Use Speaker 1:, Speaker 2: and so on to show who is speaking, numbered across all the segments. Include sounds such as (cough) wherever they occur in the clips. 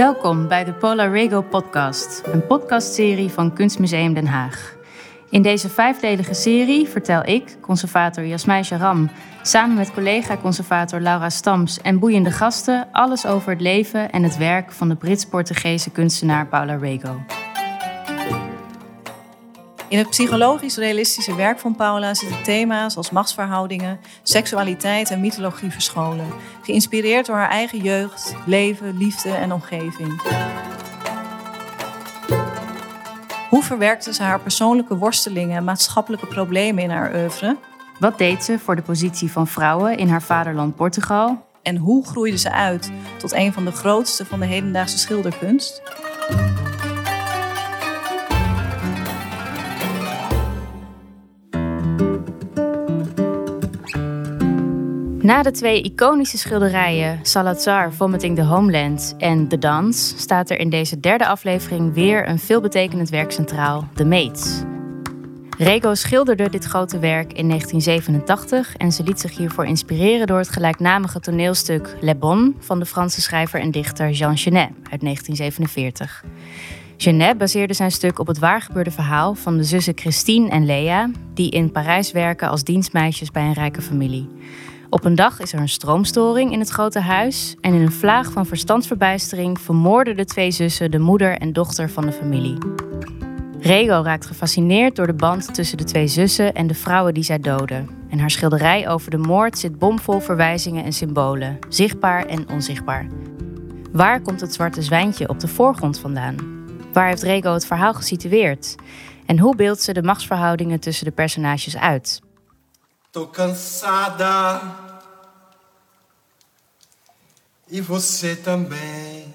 Speaker 1: Welkom bij de Paula Rego podcast, een podcastserie van Kunstmuseum Den Haag. In deze vijfdelige serie vertel ik, conservator Jasmijn Sharam, samen met collega-conservator Laura Stams en boeiende gasten alles over het leven en het werk van de Brits-Portugese kunstenaar Paula Rego.
Speaker 2: In het psychologisch-realistische werk van Paula zitten thema's als machtsverhoudingen, seksualiteit en mythologie verscholen, geïnspireerd door haar eigen jeugd, leven, liefde en omgeving. Hoe verwerkte ze haar persoonlijke worstelingen en maatschappelijke problemen in haar oeuvre?
Speaker 1: Wat deed ze voor de positie van vrouwen in haar vaderland Portugal?
Speaker 2: En hoe groeide ze uit tot een van de grootste van de hedendaagse schilderkunst?
Speaker 1: Na de twee iconische schilderijen Salazar Vomiting the Homeland en De Dans staat er in deze derde aflevering weer een veelbetekenend werk centraal, The Maids. Rego schilderde dit grote werk in 1987 en ze liet zich hiervoor inspireren door het gelijknamige toneelstuk Le Bon van de Franse schrijver en dichter Jean Genet uit 1947. Genet baseerde zijn stuk op het waargebeurde verhaal van de zussen Christine en Lea, die in Parijs werken als dienstmeisjes bij een rijke familie. Op een dag is er een stroomstoring in het grote huis en in een vlaag van verstandsverbijstering vermoorden de twee zussen de moeder en dochter van de familie. Rego raakt gefascineerd door de band tussen de twee zussen en de vrouwen die zij doden. En haar schilderij over de moord zit bomvol verwijzingen en symbolen, zichtbaar en onzichtbaar. Waar komt het zwarte zwijntje op de voorgrond vandaan? Waar heeft Rego het verhaal gesitueerd? En hoe beeldt ze de machtsverhoudingen tussen de personages uit?
Speaker 3: Tô cansada. E você também.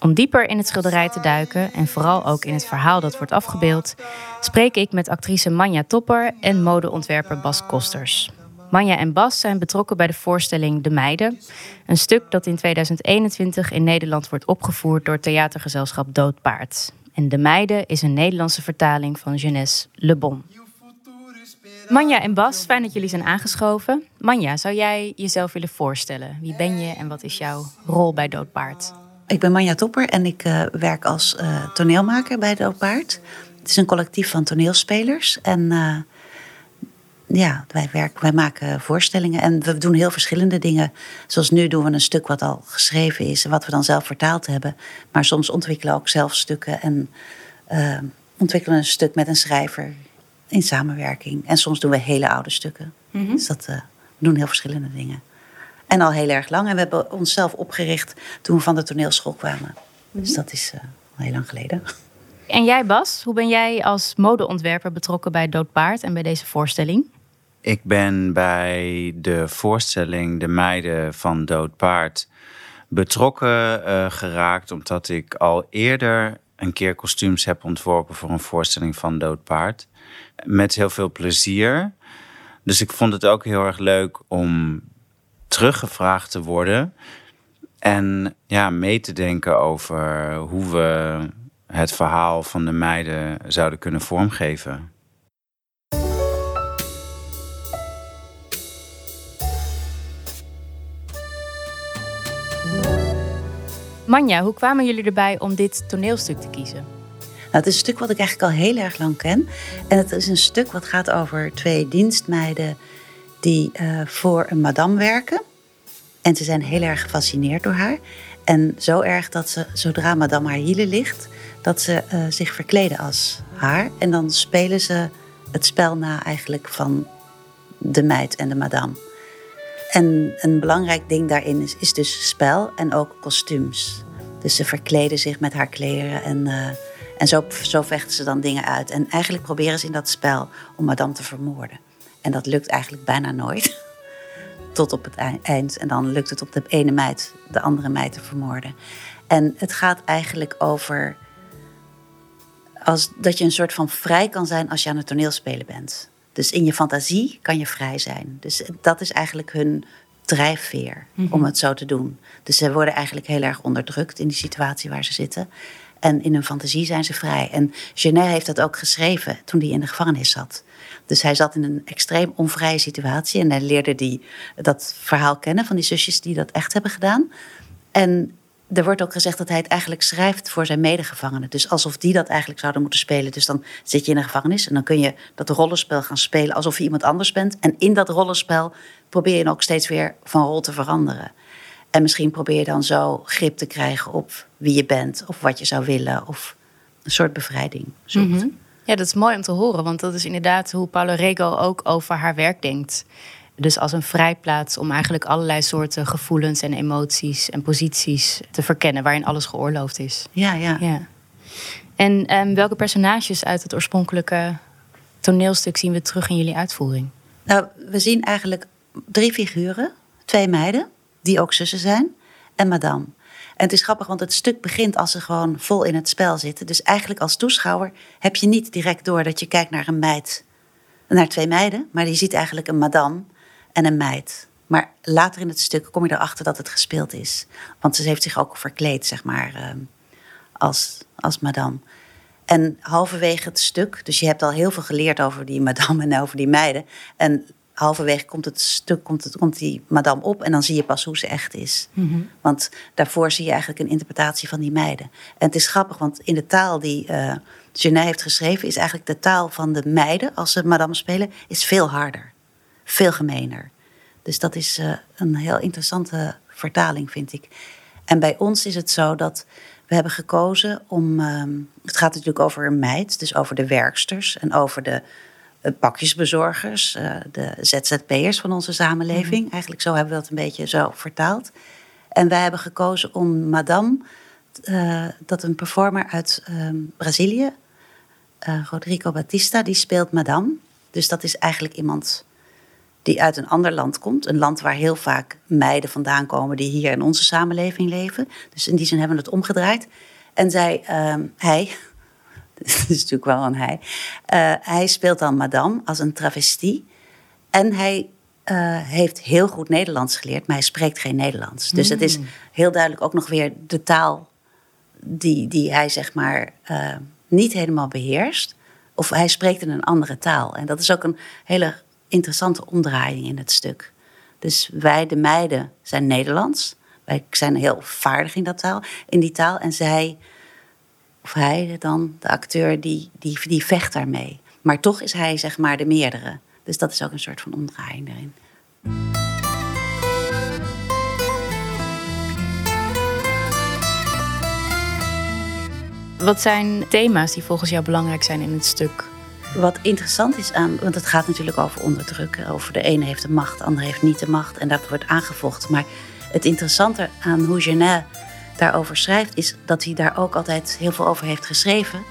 Speaker 1: Om dieper in het schilderij te duiken en vooral ook in het verhaal dat wordt afgebeeld, spreek ik met actrice Manja Topper en modeontwerper Bas Kosters. Manja en Bas zijn betrokken bij de voorstelling De Meiden, een stuk dat in 2021 in Nederland wordt opgevoerd door theatergezelschap Doodpaard. En De Meiden is een Nederlandse vertaling van Jeunesse Le Bon. Manja en Bas, fijn dat jullie zijn aangeschoven. Manja, zou jij jezelf willen voorstellen? Wie ben je en wat is jouw rol bij Doodpaard?
Speaker 4: Ik ben Manja Topper en ik uh, werk als uh, toneelmaker bij Doodpaard. Het is een collectief van toneelspelers. En uh, ja, wij, werken, wij maken voorstellingen en we doen heel verschillende dingen. Zoals nu doen we een stuk wat al geschreven is en wat we dan zelf vertaald hebben. Maar soms ontwikkelen we ook zelf stukken en ontwikkelen een stuk met een schrijver in samenwerking. En soms doen we hele oude stukken. Mm -hmm. Dus dat uh, we doen heel verschillende dingen. En al heel erg lang. En we hebben onszelf opgericht toen we van de toneelschool kwamen. Mm -hmm. Dus dat is uh, al heel lang geleden. (laughs)
Speaker 1: En jij Bas, hoe ben jij als modeontwerper betrokken bij Doodpaard en bij deze voorstelling?
Speaker 5: Ik ben bij de voorstelling De Meiden van Doodpaard betrokken uh, geraakt omdat ik al eerder een keer kostuums heb ontworpen voor een voorstelling van Doodpaard met heel veel plezier. Dus ik vond het ook heel erg leuk om teruggevraagd te worden. En ja, mee te denken over hoe we het verhaal van de meiden zouden kunnen vormgeven.
Speaker 1: Manja, hoe kwamen jullie erbij om dit toneelstuk te kiezen?
Speaker 4: Nou, het is een stuk wat ik eigenlijk al heel erg lang ken. En het is een stuk wat gaat over twee dienstmeiden die uh, voor een madame werken. En ze zijn heel erg gefascineerd door haar. En zo erg dat ze, zodra madame haar hielen ligt, dat ze uh, zich verkleden als haar. En dan spelen ze het spel na eigenlijk van de meid en de madame. En een belangrijk ding daarin is, is dus spel en ook kostuums. Dus ze verkleden zich met haar kleren en... Uh, en zo, zo vechten ze dan dingen uit. En eigenlijk proberen ze in dat spel om madame te vermoorden. En dat lukt eigenlijk bijna nooit. (laughs) Tot op het eind. En dan lukt het op de ene meid de andere meid te vermoorden. En het gaat eigenlijk over als, dat je een soort van vrij kan zijn als je aan het toneelspelen bent. Dus in je fantasie kan je vrij zijn. Dus dat is eigenlijk hun drijfveer mm -hmm. om het zo te doen. Dus ze worden eigenlijk heel erg onderdrukt in die situatie waar ze zitten. En in hun fantasie zijn ze vrij. En Genet heeft dat ook geschreven toen hij in de gevangenis zat. Dus hij zat in een extreem onvrije situatie. En hij leerde die, dat verhaal kennen van die zusjes die dat echt hebben gedaan. En er wordt ook gezegd dat hij het eigenlijk schrijft voor zijn medegevangenen. Dus alsof die dat eigenlijk zouden moeten spelen. Dus dan zit je in een gevangenis en dan kun je dat rollenspel gaan spelen alsof je iemand anders bent. En in dat rollenspel probeer je ook steeds weer van rol te veranderen. En misschien probeer je dan zo grip te krijgen op wie je bent of wat je zou willen. Of een soort bevrijding zoekt.
Speaker 1: Mhm. Ja, dat is mooi om te horen, want dat is inderdaad hoe Paula Rego ook over haar werk denkt. Dus als een vrijplaats om eigenlijk allerlei soorten gevoelens en emoties en posities te verkennen waarin alles geoorloofd is.
Speaker 4: Ja, ja.
Speaker 1: Ja. En ehm, welke personages uit het oorspronkelijke toneelstuk zien we terug in jullie uitvoering?
Speaker 4: Nou, we zien eigenlijk drie figuren. Twee meiden, die ook zussen zijn. En madame. En het is grappig, want het stuk begint als ze gewoon vol in het spel zitten. Dus eigenlijk als toeschouwer heb je niet direct door dat je kijkt naar een meid. Naar twee meiden, maar je ziet eigenlijk een madame en een meid. Maar later in het stuk kom je erachter dat het gespeeld is. Want ze heeft zich ook verkleed, zeg maar, ehm, als, als madame. En halverwege het stuk, dus je hebt al heel veel geleerd over die madame (laughs) en over die meiden. En halverwege komt het stuk, komt, het, komt die madame op en dan zie je pas hoe ze echt is. Want daarvoor zie je eigenlijk een interpretatie van die meiden. En het is grappig, want in de taal die uh, Genet heeft geschreven, is eigenlijk de taal van de meiden, als ze madame spelen, is veel harder. Veel gemener. Dus dat is uh, een heel interessante vertaling, vind ik. En bij ons is het zo dat we hebben gekozen om. Uh, het gaat natuurlijk over een meid, dus over de werksters en over de uh, pakjesbezorgers, uh, de ZZP'ers van onze samenleving. Mm. Eigenlijk zo hebben we dat een beetje zo vertaald. En wij hebben gekozen om Madame, dat een performer uit Brazilië, Rodrigo Batista, die speelt Madame. Dus dat is eigenlijk iemand die uit een ander land komt. Een land waar heel vaak meiden vandaan komen die hier in onze samenleving leven. Dus in die zin hebben we het omgedraaid. En zij, uh, hij, (laughs) dat is natuurlijk wel een hij, uh, hij speelt dan madame als een travestie. En hij uh, heeft heel goed Nederlands geleerd, maar hij spreekt geen Nederlands. Dus het is
Speaker 1: Hmm.
Speaker 4: heel duidelijk ook nog weer de taal die, die hij zeg maar uh, niet helemaal beheerst. Of hij spreekt in een andere taal. En dat is ook een hele interessante omdraaiing in het stuk. Dus wij, de meiden, zijn Nederlands. Wij zijn heel vaardig in, dat taal, in die taal. En zij, of hij dan, de acteur, die, die, die vecht daarmee. Maar toch is hij zeg maar de meerdere. Dus dat is ook een soort van omdraaiing daarin.
Speaker 1: Wat zijn thema's die volgens jou belangrijk zijn in het stuk?
Speaker 4: Wat interessant is aan, want het gaat natuurlijk over onderdrukken. Over de ene heeft de macht, de andere heeft niet de macht. En dat wordt aangevochten. Maar het interessante aan hoe Genet daarover schrijft, is dat hij daar ook altijd heel veel over heeft geschreven.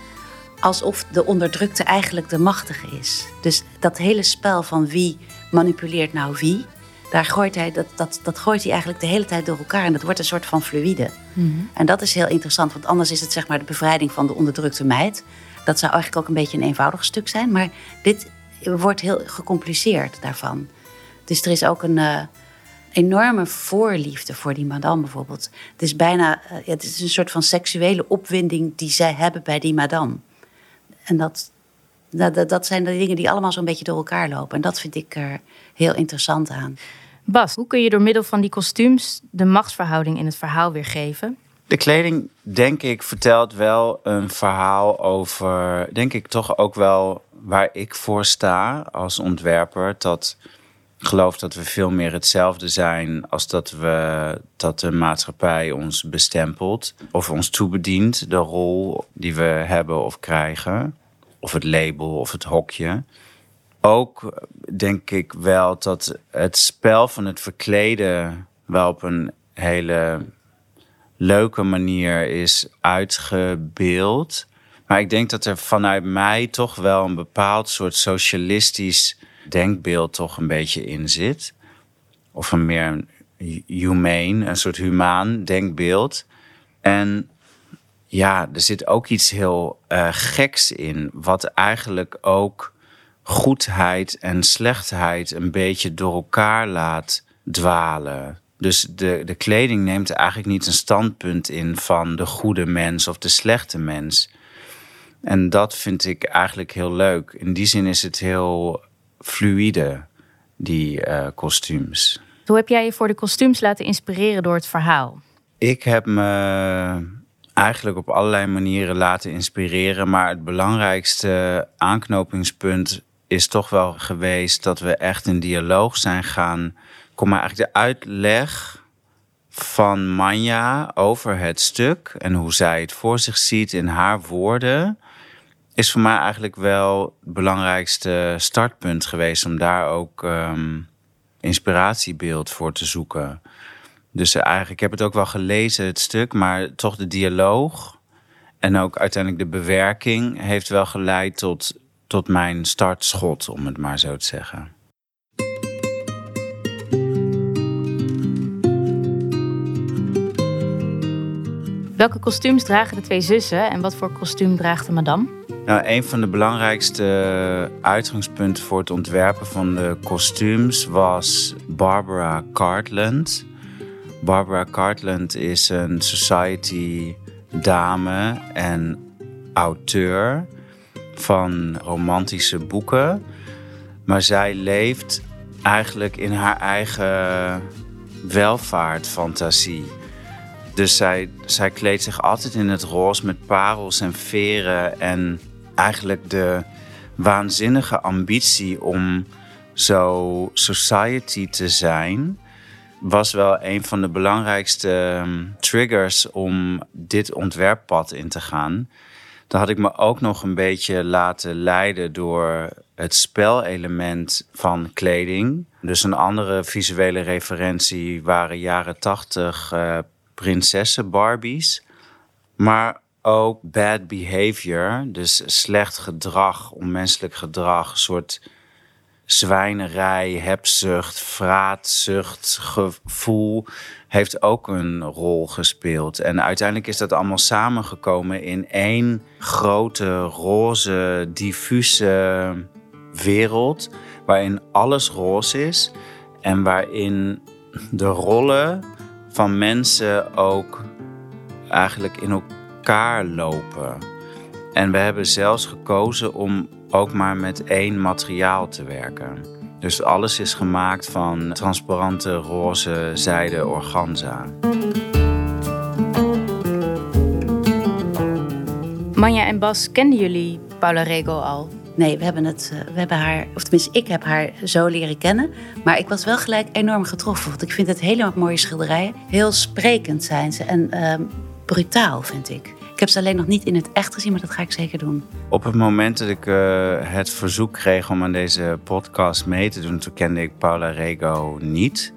Speaker 4: Alsof de onderdrukte eigenlijk de machtige is. Dus dat hele spel van wie manipuleert nou wie, daar gooit hij, dat, dat, dat gooit hij eigenlijk de hele tijd door elkaar. En dat wordt een soort van fluïde.
Speaker 1: Mm-hmm.
Speaker 4: En dat is heel interessant, want anders is het zeg maar de bevrijding van de onderdrukte meid. Dat zou eigenlijk ook een beetje een eenvoudig stuk zijn. Maar dit wordt heel gecompliceerd daarvan. Dus er is ook een uh, enorme voorliefde voor die madame bijvoorbeeld. Het is bijna uh, het is een soort van seksuele opwinding die zij hebben bij die madame. En dat, dat, dat zijn de dingen die allemaal zo'n beetje door elkaar lopen. En dat vind ik er heel interessant aan.
Speaker 1: Bas, hoe kun je door middel van die kostuums de machtsverhouding in het verhaal weergeven?
Speaker 5: De kleding, denk ik, vertelt wel een verhaal over, denk ik toch ook wel waar ik voor sta als ontwerper. Dat ik geloof dat we veel meer hetzelfde zijn als dat we dat de maatschappij ons bestempelt of ons toebedient, de rol die we hebben of krijgen, of het label of het hokje. Ook denk ik wel dat het spel van het verkleden wel op een hele leuke manier is uitgebeeld. Maar ik denk dat er vanuit mij toch wel een bepaald soort socialistisch denkbeeld toch een beetje in zit. Of een meer humane, een soort humaan denkbeeld. En ja, er zit ook iets heel uh, geks in, wat eigenlijk ook goedheid en slechtheid een beetje door elkaar laat dwalen. Dus de, de kleding neemt eigenlijk niet een standpunt in van de goede mens of de slechte mens. En dat vind ik eigenlijk heel leuk. In die zin is het heel fluïde, die uh, kostuums.
Speaker 1: Hoe heb jij je voor de kostuums laten inspireren door het verhaal?
Speaker 5: Ik heb me eigenlijk op allerlei manieren laten inspireren. Maar het belangrijkste aanknopingspunt is toch wel geweest dat we echt in dialoog zijn gaan. Kom maar eigenlijk de uitleg van Manja over het stuk en hoe zij het voor zich ziet in haar woorden. Is voor mij eigenlijk wel het belangrijkste startpunt geweest om daar ook um, inspiratiebeeld voor te zoeken. Dus eigenlijk, ik heb het ook wel gelezen, het stuk, maar toch de dialoog en ook uiteindelijk de bewerking heeft wel geleid tot, tot mijn startschot, om het maar zo te zeggen.
Speaker 1: Welke kostuums dragen de twee zussen en wat voor kostuum draagt de madame?
Speaker 5: Nou, een van de belangrijkste uitgangspunten voor het ontwerpen van de kostuums was Barbara Cartland. Barbara Cartland is een society dame en auteur van romantische boeken. Maar zij leeft eigenlijk in haar eigen welvaartfantasie. Dus zij, zij kleedt zich altijd in het roze met parels en veren. En eigenlijk de waanzinnige ambitie om zo society te zijn was wel een van de belangrijkste ehm, triggers om dit ontwerppad in te gaan. Dan had ik me ook nog een beetje laten leiden door het spelelement van kleding. Dus een andere visuele referentie waren jaren tachtig uh, prinsessen Barbies. Maar ook bad behavior, dus slecht gedrag, onmenselijk gedrag, soort zwijnerij, hebzucht, vraatzucht, gevoel heeft ook een rol gespeeld. En uiteindelijk is dat allemaal samengekomen in één grote, roze, diffuse wereld. Waarin alles roze is en waarin de rollen van mensen ook eigenlijk in elkaar lopen. En we hebben zelfs gekozen om ook maar met één materiaal te werken. Dus alles is gemaakt van transparante roze zijde organza.
Speaker 1: Manja en Bas, kenden jullie Paula Rego al?
Speaker 4: Nee, we hebben, het, eh, we hebben haar, of tenminste, ik heb haar zo leren kennen. Maar ik was wel gelijk enorm getroffen. Want ik vind het hele mooie schilderijen. Heel sprekend zijn ze en uh, brutaal, vind ik. Ik heb ze alleen nog niet in het echt gezien, maar dat ga ik zeker doen.
Speaker 5: Op het moment dat ik uh, het verzoek kreeg om aan deze podcast mee te doen, toen kende ik Paula Rego niet.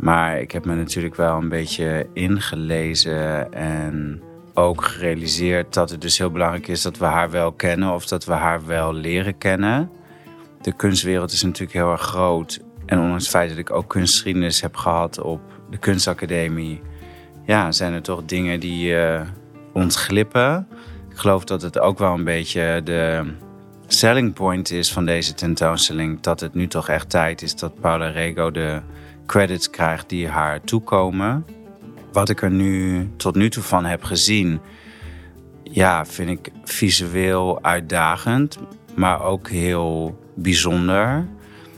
Speaker 5: Maar ik heb me natuurlijk wel een beetje ingelezen en ook gerealiseerd dat het dus heel belangrijk is dat we haar wel kennen of dat we haar wel leren kennen. De kunstwereld is natuurlijk heel erg groot. En ondanks het feit dat ik ook kunstgeschiedenis heb gehad op de kunstacademie, ja, zijn er toch dingen die uh, ontglippen. Ik geloof dat het ook wel een beetje de selling point is van deze tentoonstelling. Dat het nu toch echt tijd is dat Paula Rego de credits krijgt die haar toekomen wat ik er nu tot nu toe van heb gezien, ja, vind ik visueel uitdagend, maar ook heel bijzonder.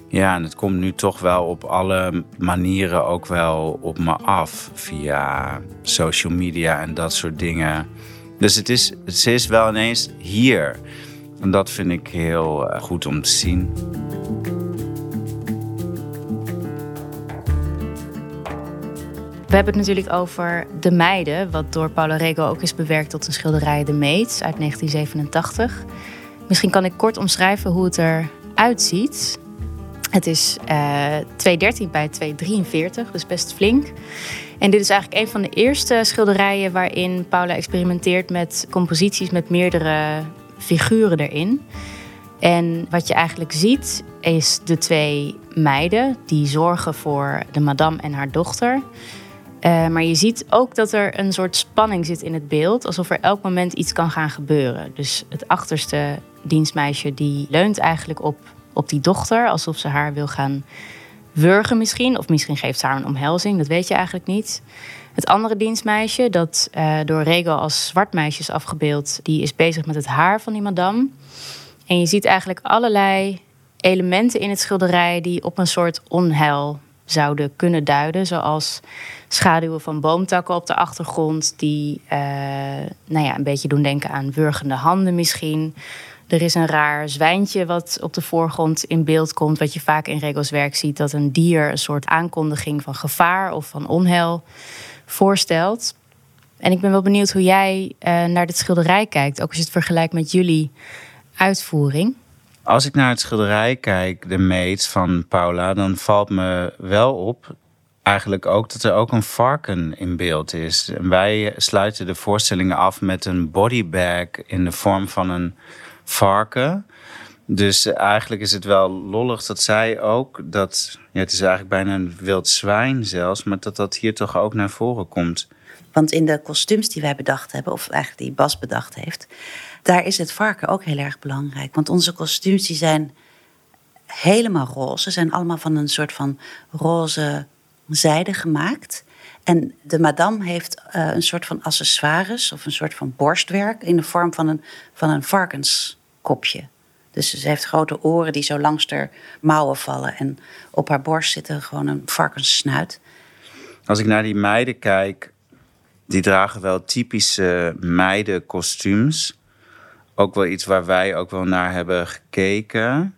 Speaker 5: Ja, en het komt nu toch wel op alle manieren ook wel op me af via social media en dat soort dingen. Dus het is, het is wel ineens hier. En dat vind ik heel eh, goed om te zien.
Speaker 1: We hebben het natuurlijk over De Meiden, wat door Paulo Rego ook is bewerkt tot een schilderij De Meets uit 1987. Misschien kan ik kort omschrijven hoe het eruit ziet. Het is uh, eh, 213 bij 243, dus best flink. En dit is eigenlijk een van de eerste schilderijen waarin Paula experimenteert met composities met meerdere figuren erin. En wat je eigenlijk ziet is de twee meiden die zorgen voor de madame en haar dochter. Uh, maar je ziet ook dat er een soort spanning zit in het beeld, alsof er elk moment iets kan gaan gebeuren. Dus het achterste dienstmeisje die leunt eigenlijk op, op die dochter, alsof ze haar wil gaan wurgen misschien. Of misschien geeft ze haar een omhelzing, dat weet je eigenlijk niet. Het andere dienstmeisje, dat uh, door Rego als zwart meisje is afgebeeld, die is bezig met het haar van die madame. En je ziet eigenlijk allerlei elementen in het schilderij die op een soort onheil zouden kunnen duiden. Zoals schaduwen van boomtakken op de achtergrond, die uh, nou ja, een beetje doen denken aan wurgende handen misschien. Er is een raar zwijntje wat op de voorgrond in beeld komt, wat je vaak in Regels werk ziet, dat een dier een soort aankondiging van gevaar of van onheil voorstelt. En ik ben wel benieuwd hoe jij uh, naar dit schilderij kijkt, ook als je het vergelijkt met jullie uitvoering.
Speaker 5: Als ik naar het schilderij kijk, de Mates van Paula, dan valt me wel op eigenlijk ook dat er ook een varken in beeld is. En wij sluiten de voorstellingen af met een bodybag in de vorm van een varken. Dus eigenlijk is het wel lollig dat zij ook dat. Ja, het is eigenlijk bijna een wild zwijn zelfs, maar dat dat hier toch ook naar voren komt.
Speaker 4: Want in de kostuums die wij bedacht hebben, of eigenlijk die Bas bedacht heeft, daar is het varken ook heel erg belangrijk. Want onze kostuums zijn helemaal roze. Ze zijn allemaal van een soort van roze zijde gemaakt. En de madame heeft uh, een soort van accessoires of een soort van borstwerk in de vorm van een, van een varkenskopje. Dus ze heeft grote oren die zo langs haar mouwen vallen. En op haar borst zit er gewoon een varkenssnuit.
Speaker 5: Als ik naar die meiden kijk, die dragen wel typische meidenkostuums. Ook wel iets waar wij ook wel naar hebben gekeken.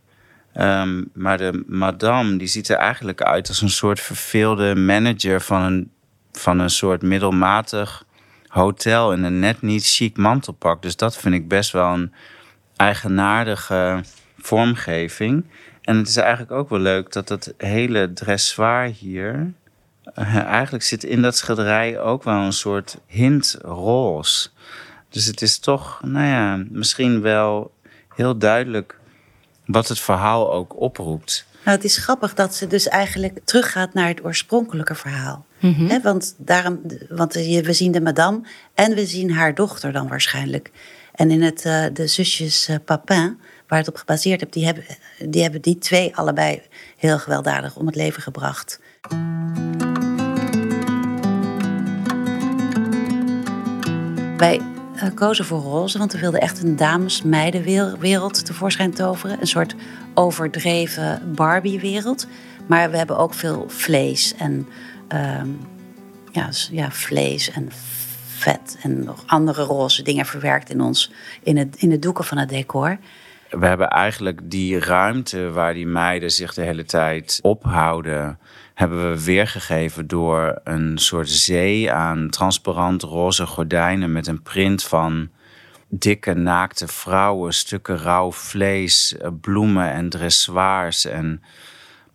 Speaker 5: Ehm, maar de madame, die ziet er eigenlijk uit als een soort verveelde manager van een, van een soort middelmatig hotel in een net niet chic mantelpak. Dus dat vind ik best wel een eigenaardige vormgeving. En het is eigenlijk ook wel leuk dat dat hele dressoir hier. Uh, eigenlijk zit in dat schilderij ook wel een soort hint roze. Dus het is toch, nou ja, misschien wel heel duidelijk wat het verhaal ook oproept.
Speaker 4: Nou, het is grappig dat ze dus eigenlijk teruggaat naar het oorspronkelijke verhaal.
Speaker 1: Mhm.
Speaker 4: want daarom, want we zien de madame en we zien haar dochter dan waarschijnlijk. En in het, uh, de zusjes uh, Papin, waar het op gebaseerd heb, die hebben, die hebben die twee allebei heel gewelddadig om het leven gebracht. Wij uh, kozen voor roze, want we wilden echt een dames-meidenwereld tevoorschijn toveren. Een soort overdreven Barbie-wereld. Maar we hebben ook veel vlees en, uh, ja, ja, vlees en vet en nog andere roze dingen verwerkt in ons, in het, in de doeken van het decor.
Speaker 5: We hebben eigenlijk die ruimte waar die meiden zich de hele tijd ophouden hebben we weergegeven door een soort zee aan transparant roze gordijnen met een print van dikke naakte vrouwen, stukken rauw vlees, eh, bloemen en dressoirs en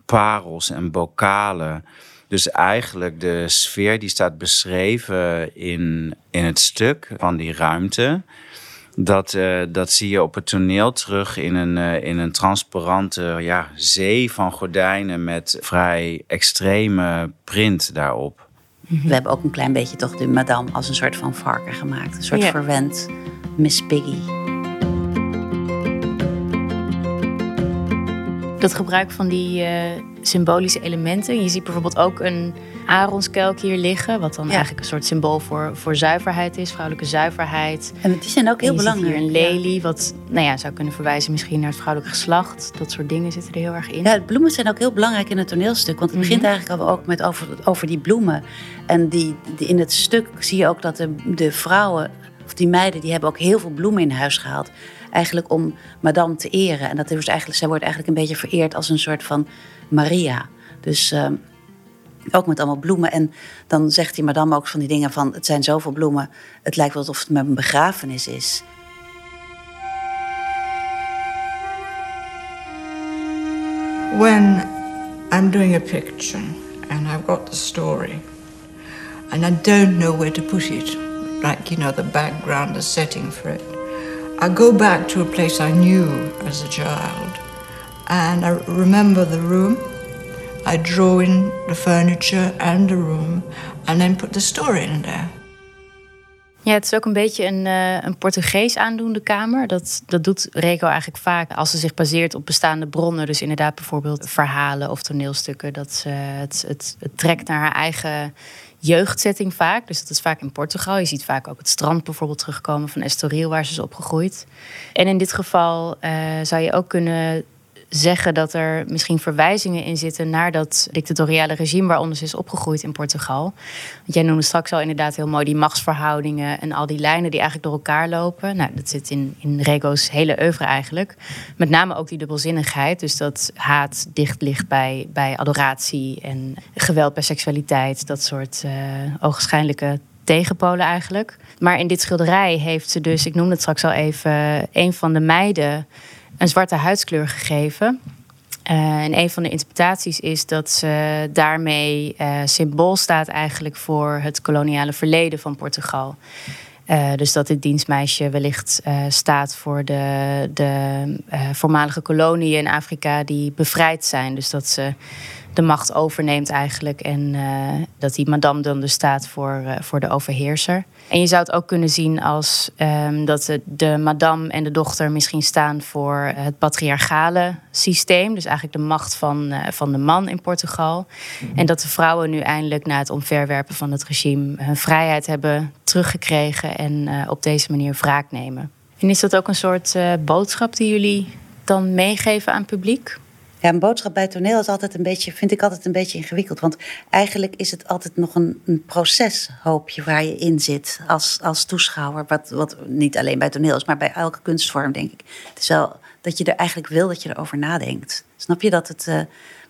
Speaker 5: parels en bokalen. Dus eigenlijk de sfeer die staat beschreven in, in het stuk van die ruimte. Dat, uh, dat zie je op het toneel terug in een, uh, in een transparante ja, zee van gordijnen met vrij extreme print daarop.
Speaker 4: We hebben ook een klein beetje toch de madame als een soort van varken gemaakt. Een soort ja. verwend Miss Piggy.
Speaker 1: Dat gebruik van die uh, symbolische elementen. Je ziet bijvoorbeeld ook een aronskelk hier liggen. Wat dan eigenlijk een soort symbool voor, voor zuiverheid is, vrouwelijke zuiverheid.
Speaker 4: En die zijn ook heel belangrijk.
Speaker 1: Hier een lelie, wat nou ja, zou kunnen verwijzen misschien naar het vrouwelijke geslacht. Dat soort dingen zitten er heel erg in.
Speaker 4: Ja, bloemen zijn ook heel belangrijk in het toneelstuk. Want het begint mm -hmm. eigenlijk ook met over, over die bloemen. En die, die, in het stuk zie je ook dat de, de vrouwen, of die meiden, die hebben ook heel veel bloemen in huis gehaald eigenlijk om madame te eren. En dat is eigenlijk, zij wordt eigenlijk een beetje vereerd als een soort van Maria. Dus uh, ook met allemaal bloemen. En dan zegt die madame ook van die dingen van... het zijn zoveel bloemen, het lijkt wel alsof het een begrafenis is.
Speaker 6: When I'm doing a picture and I've got the story... and I don't know where to put it... like, you know, the background, the setting for it... I go back to a place I knew as a child, and I remember the room. I draw in the furniture and the room, and then put the story in there.
Speaker 1: Ja, het is ook een beetje een, uh, een Portugees aandoende kamer. Dat, dat doet Reco eigenlijk vaak als ze zich baseert op bestaande bronnen. Dus inderdaad bijvoorbeeld verhalen of toneelstukken. Dat ze het, het, het trekt naar haar eigen jeugdzetting vaak. Dus dat is vaak in Portugal. Je ziet vaak ook het strand bijvoorbeeld terugkomen van Estoril, waar ze is opgegroeid. En in dit geval uh, zou je ook kunnen zeggen dat er misschien verwijzingen in zitten naar dat dictatoriale regime waaronder ze is opgegroeid in Portugal. Want jij noemde straks al inderdaad heel mooi die machtsverhoudingen en al die lijnen die eigenlijk door elkaar lopen. Nou, dat zit in, in Rego's hele oeuvre eigenlijk. Met name ook die dubbelzinnigheid. Dus dat haat dicht ligt bij, bij adoratie en geweld bij seksualiteit. Dat soort uh, tegenpolen eigenlijk. Maar in dit schilderij heeft ze dus, ik noemde het straks al even, een van de meiden een zwarte huidskleur gegeven. Uh, en een van de interpretaties is dat ze daarmee uh, symbool staat eigenlijk voor het koloniale verleden van Portugal. Uh, dus dat dit dienstmeisje wellicht staat voor de, de voormalige koloniën in Afrika die bevrijd zijn. Dus dat ze de macht overneemt eigenlijk. En dat die madame dan dus staat voor, voor de overheerser. En je zou het ook kunnen zien als um, dat de, de, madame en de dochter misschien staan voor het patriarchale systeem. Dus eigenlijk de macht van, uh, van de man in Portugal. Mhm. En dat de vrouwen nu eindelijk na het omverwerpen van het regime hun vrijheid hebben teruggekregen en op deze manier wraak nemen. En is dat ook een soort boodschap die jullie dan meegeven aan het publiek?
Speaker 4: Ja, een boodschap bij toneel is altijd een beetje, vind ik altijd een beetje ingewikkeld. Want eigenlijk is het altijd nog een, een proces, hoop je, waar je in zit als, als toeschouwer. Wat, wat niet alleen bij toneel is, maar bij elke kunstvorm, denk ik. Het is wel dat je er eigenlijk wil dat je erover nadenkt. Snap je dat het. Uh,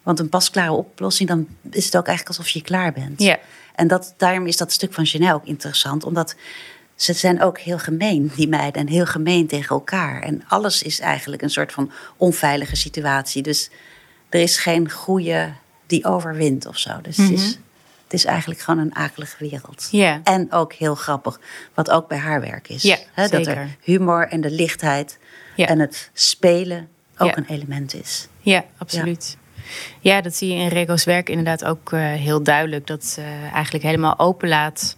Speaker 4: want een pasklare oplossing, dan is het ook eigenlijk alsof je klaar bent.
Speaker 1: Ja.
Speaker 4: En dat, daarom is dat stuk van Janelle ook interessant, omdat ze zijn ook heel gemeen, die meiden, en heel gemeen tegen elkaar. En alles is eigenlijk een soort van onveilige situatie. Dus er is geen goede die overwint of zo. Dus het, is, mhm. het is eigenlijk gewoon een akelige wereld.
Speaker 1: Yeah.
Speaker 4: En ook heel grappig, wat ook bij haar werk is.
Speaker 1: Ja,
Speaker 4: dat er humor en de lichtheid en het spelen ook een element is.
Speaker 1: Ja, absoluut. Ja. dat zie je in Rego's werk inderdaad ook uh, heel duidelijk. Dat ze eigenlijk helemaal openlaat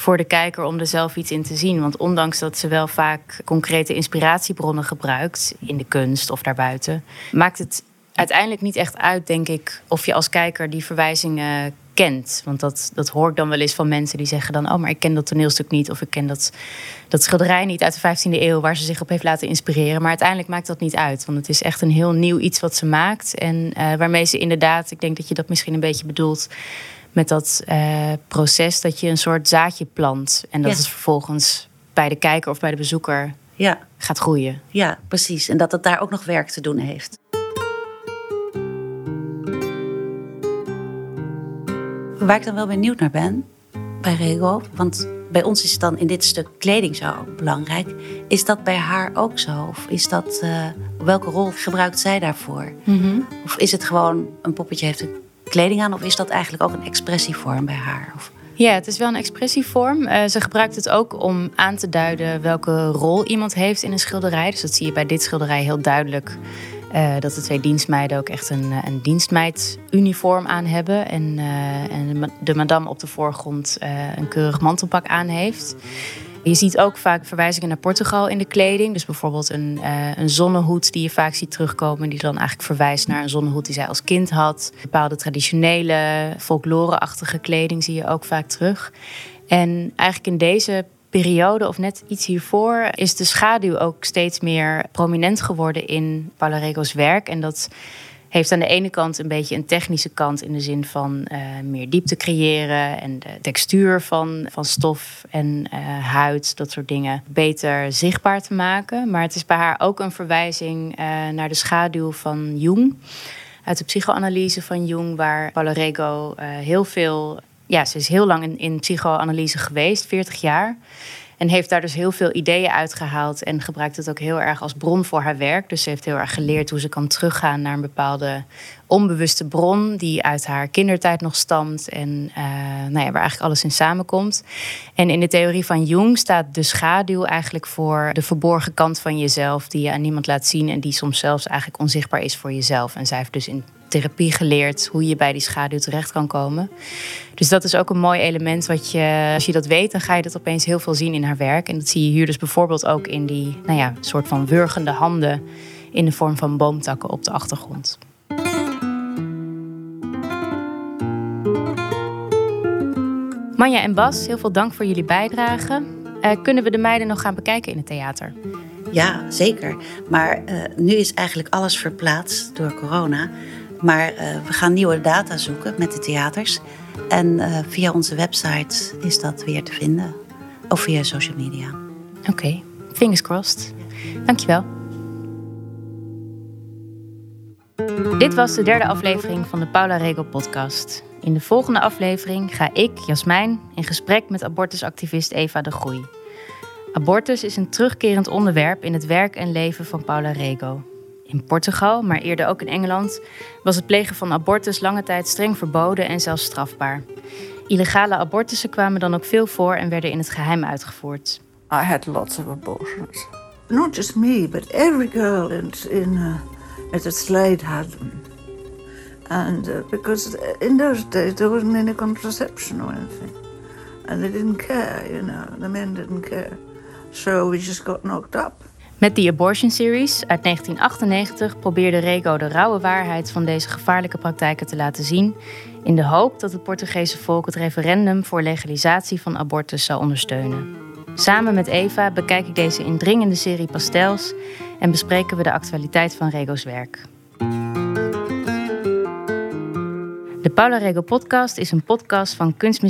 Speaker 1: voor de kijker om er zelf iets in te zien. Want ondanks dat ze wel vaak concrete inspiratiebronnen gebruikt in de kunst of daarbuiten, maakt het uiteindelijk niet echt uit, denk ik, of je als kijker die verwijzingen kent. Want dat, dat hoor ik dan wel eens van mensen die zeggen dan... oh, maar ik ken dat toneelstuk niet of ik ken dat, dat schilderij niet uit de 15e eeuw... waar ze zich op heeft laten inspireren. Maar uiteindelijk maakt dat niet uit. Want het is echt een heel nieuw iets wat ze maakt. En uh, waarmee ze inderdaad, ik denk dat je dat misschien een beetje bedoelt met dat uh, proces dat je een soort zaadje plant. En dat ja. het vervolgens bij de kijker of bij de bezoeker
Speaker 4: ja.
Speaker 1: gaat groeien.
Speaker 4: Ja, precies. En dat het daar ook nog werk te doen heeft. Waar ik dan wel benieuwd naar ben bij Rego, want bij ons is het dan in dit stuk kleding zo belangrijk. Is dat bij haar ook zo? Of is dat, uh, welke rol gebruikt zij daarvoor?
Speaker 1: Mm -hmm.
Speaker 4: Of is het gewoon een poppetje heeft een kleding aan? Of is dat eigenlijk ook een expressievorm bij haar? Of...
Speaker 1: Ja, het is wel een expressievorm. Uh, ze gebruikt het ook om aan te duiden welke rol iemand heeft in een schilderij. Dus dat zie je bij dit schilderij heel duidelijk. Uh, dat de twee dienstmeiden ook echt een, eh, een dienstmeiduniform aan hebben. En, en de madame op de voorgrond een keurig mantelpak aan heeft. Je ziet ook vaak verwijzingen naar Portugal in de kleding. Dus bijvoorbeeld een, uh, een zonnehoed die je vaak ziet terugkomen. Die dan eigenlijk verwijst naar een zonnehoed die zij als kind had. Bepaalde traditionele, folklore-achtige kleding zie je ook vaak terug. En eigenlijk in deze periode of net iets hiervoor is de schaduw ook steeds meer prominent geworden in Palarego's werk. En dat heeft aan de ene kant een beetje een technische kant in de zin van uh, meer diepte creëren en de textuur van, van stof en uh, huid, dat soort dingen, beter zichtbaar te maken. Maar het is bij haar ook een verwijzing uh, naar de schaduw van Jung. Uit de psychoanalyse van Jung, waar Palerego heel veel. Ja, ze is heel lang in, in psychoanalyse geweest, 40 jaar. En heeft daar dus heel veel ideeën uitgehaald en gebruikt het ook heel erg als bron voor haar werk. Dus ze heeft heel erg geleerd hoe ze kan teruggaan naar een bepaalde onbewuste bron die uit haar kindertijd nog stamt en uh, nou ja, waar eigenlijk alles in samenkomt. En in de theorie van Jung staat de schaduw eigenlijk voor de verborgen kant van jezelf die je aan niemand laat zien en die soms zelfs eigenlijk onzichtbaar is voor jezelf. En zij heeft dus in therapie geleerd hoe je bij die schaduw terecht kan komen. Dus dat is ook een mooi element wat je, als je dat weet, dan ga je dat opeens heel veel zien in haar werk. En dat zie je hier dus bijvoorbeeld ook in die, nou ja, soort van wurgende handen in de vorm van boomtakken op de achtergrond. Manja en Bas, heel veel dank voor jullie bijdrage. Uh, kunnen we de meiden nog gaan bekijken in het theater?
Speaker 4: Ja, zeker. Maar uh, nu is eigenlijk alles verplaatst door corona. Maar uh, we gaan nieuwe data zoeken met de theaters. En via onze website is dat weer te vinden. Of via social media.
Speaker 1: Oké, okay. fingers crossed. Dankjewel. Dit was de derde aflevering van de Paula Regel podcast. In de volgende aflevering ga ik, Jasmijn, in gesprek met abortusactivist Eva de Groei. Abortus is een terugkerend onderwerp in het werk en leven van Paula Rego. In Portugal, maar eerder ook in Engeland, was het plegen van abortus lange tijd streng verboden en zelfs strafbaar. Illegale abortussen kwamen dan ook veel voor en werden in het geheim uitgevoerd.
Speaker 6: I had lots of abortions. Not just me, but every girl in, in uh, at the Slade had them. And uh, because in those days there wasn't any contraception or anything. And they didn't care, you know, the men didn't care. So we just got knocked up.
Speaker 1: Met The Abortion Series uit 1998 probeerde Rego de rauwe waarheid van deze gevaarlijke praktijken te laten zien, in de hoop dat het Portugese volk het referendum voor legalisatie van abortus zou ondersteunen. Samen met Eva bekijk ik deze indringende serie pastels en bespreken we de actualiteit van Rego's werk. De Paula Rego podcast is een podcast van Kunstmuseum